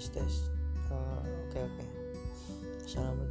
tes tes eh, oke uh, oke okay, okay. assalamualaikum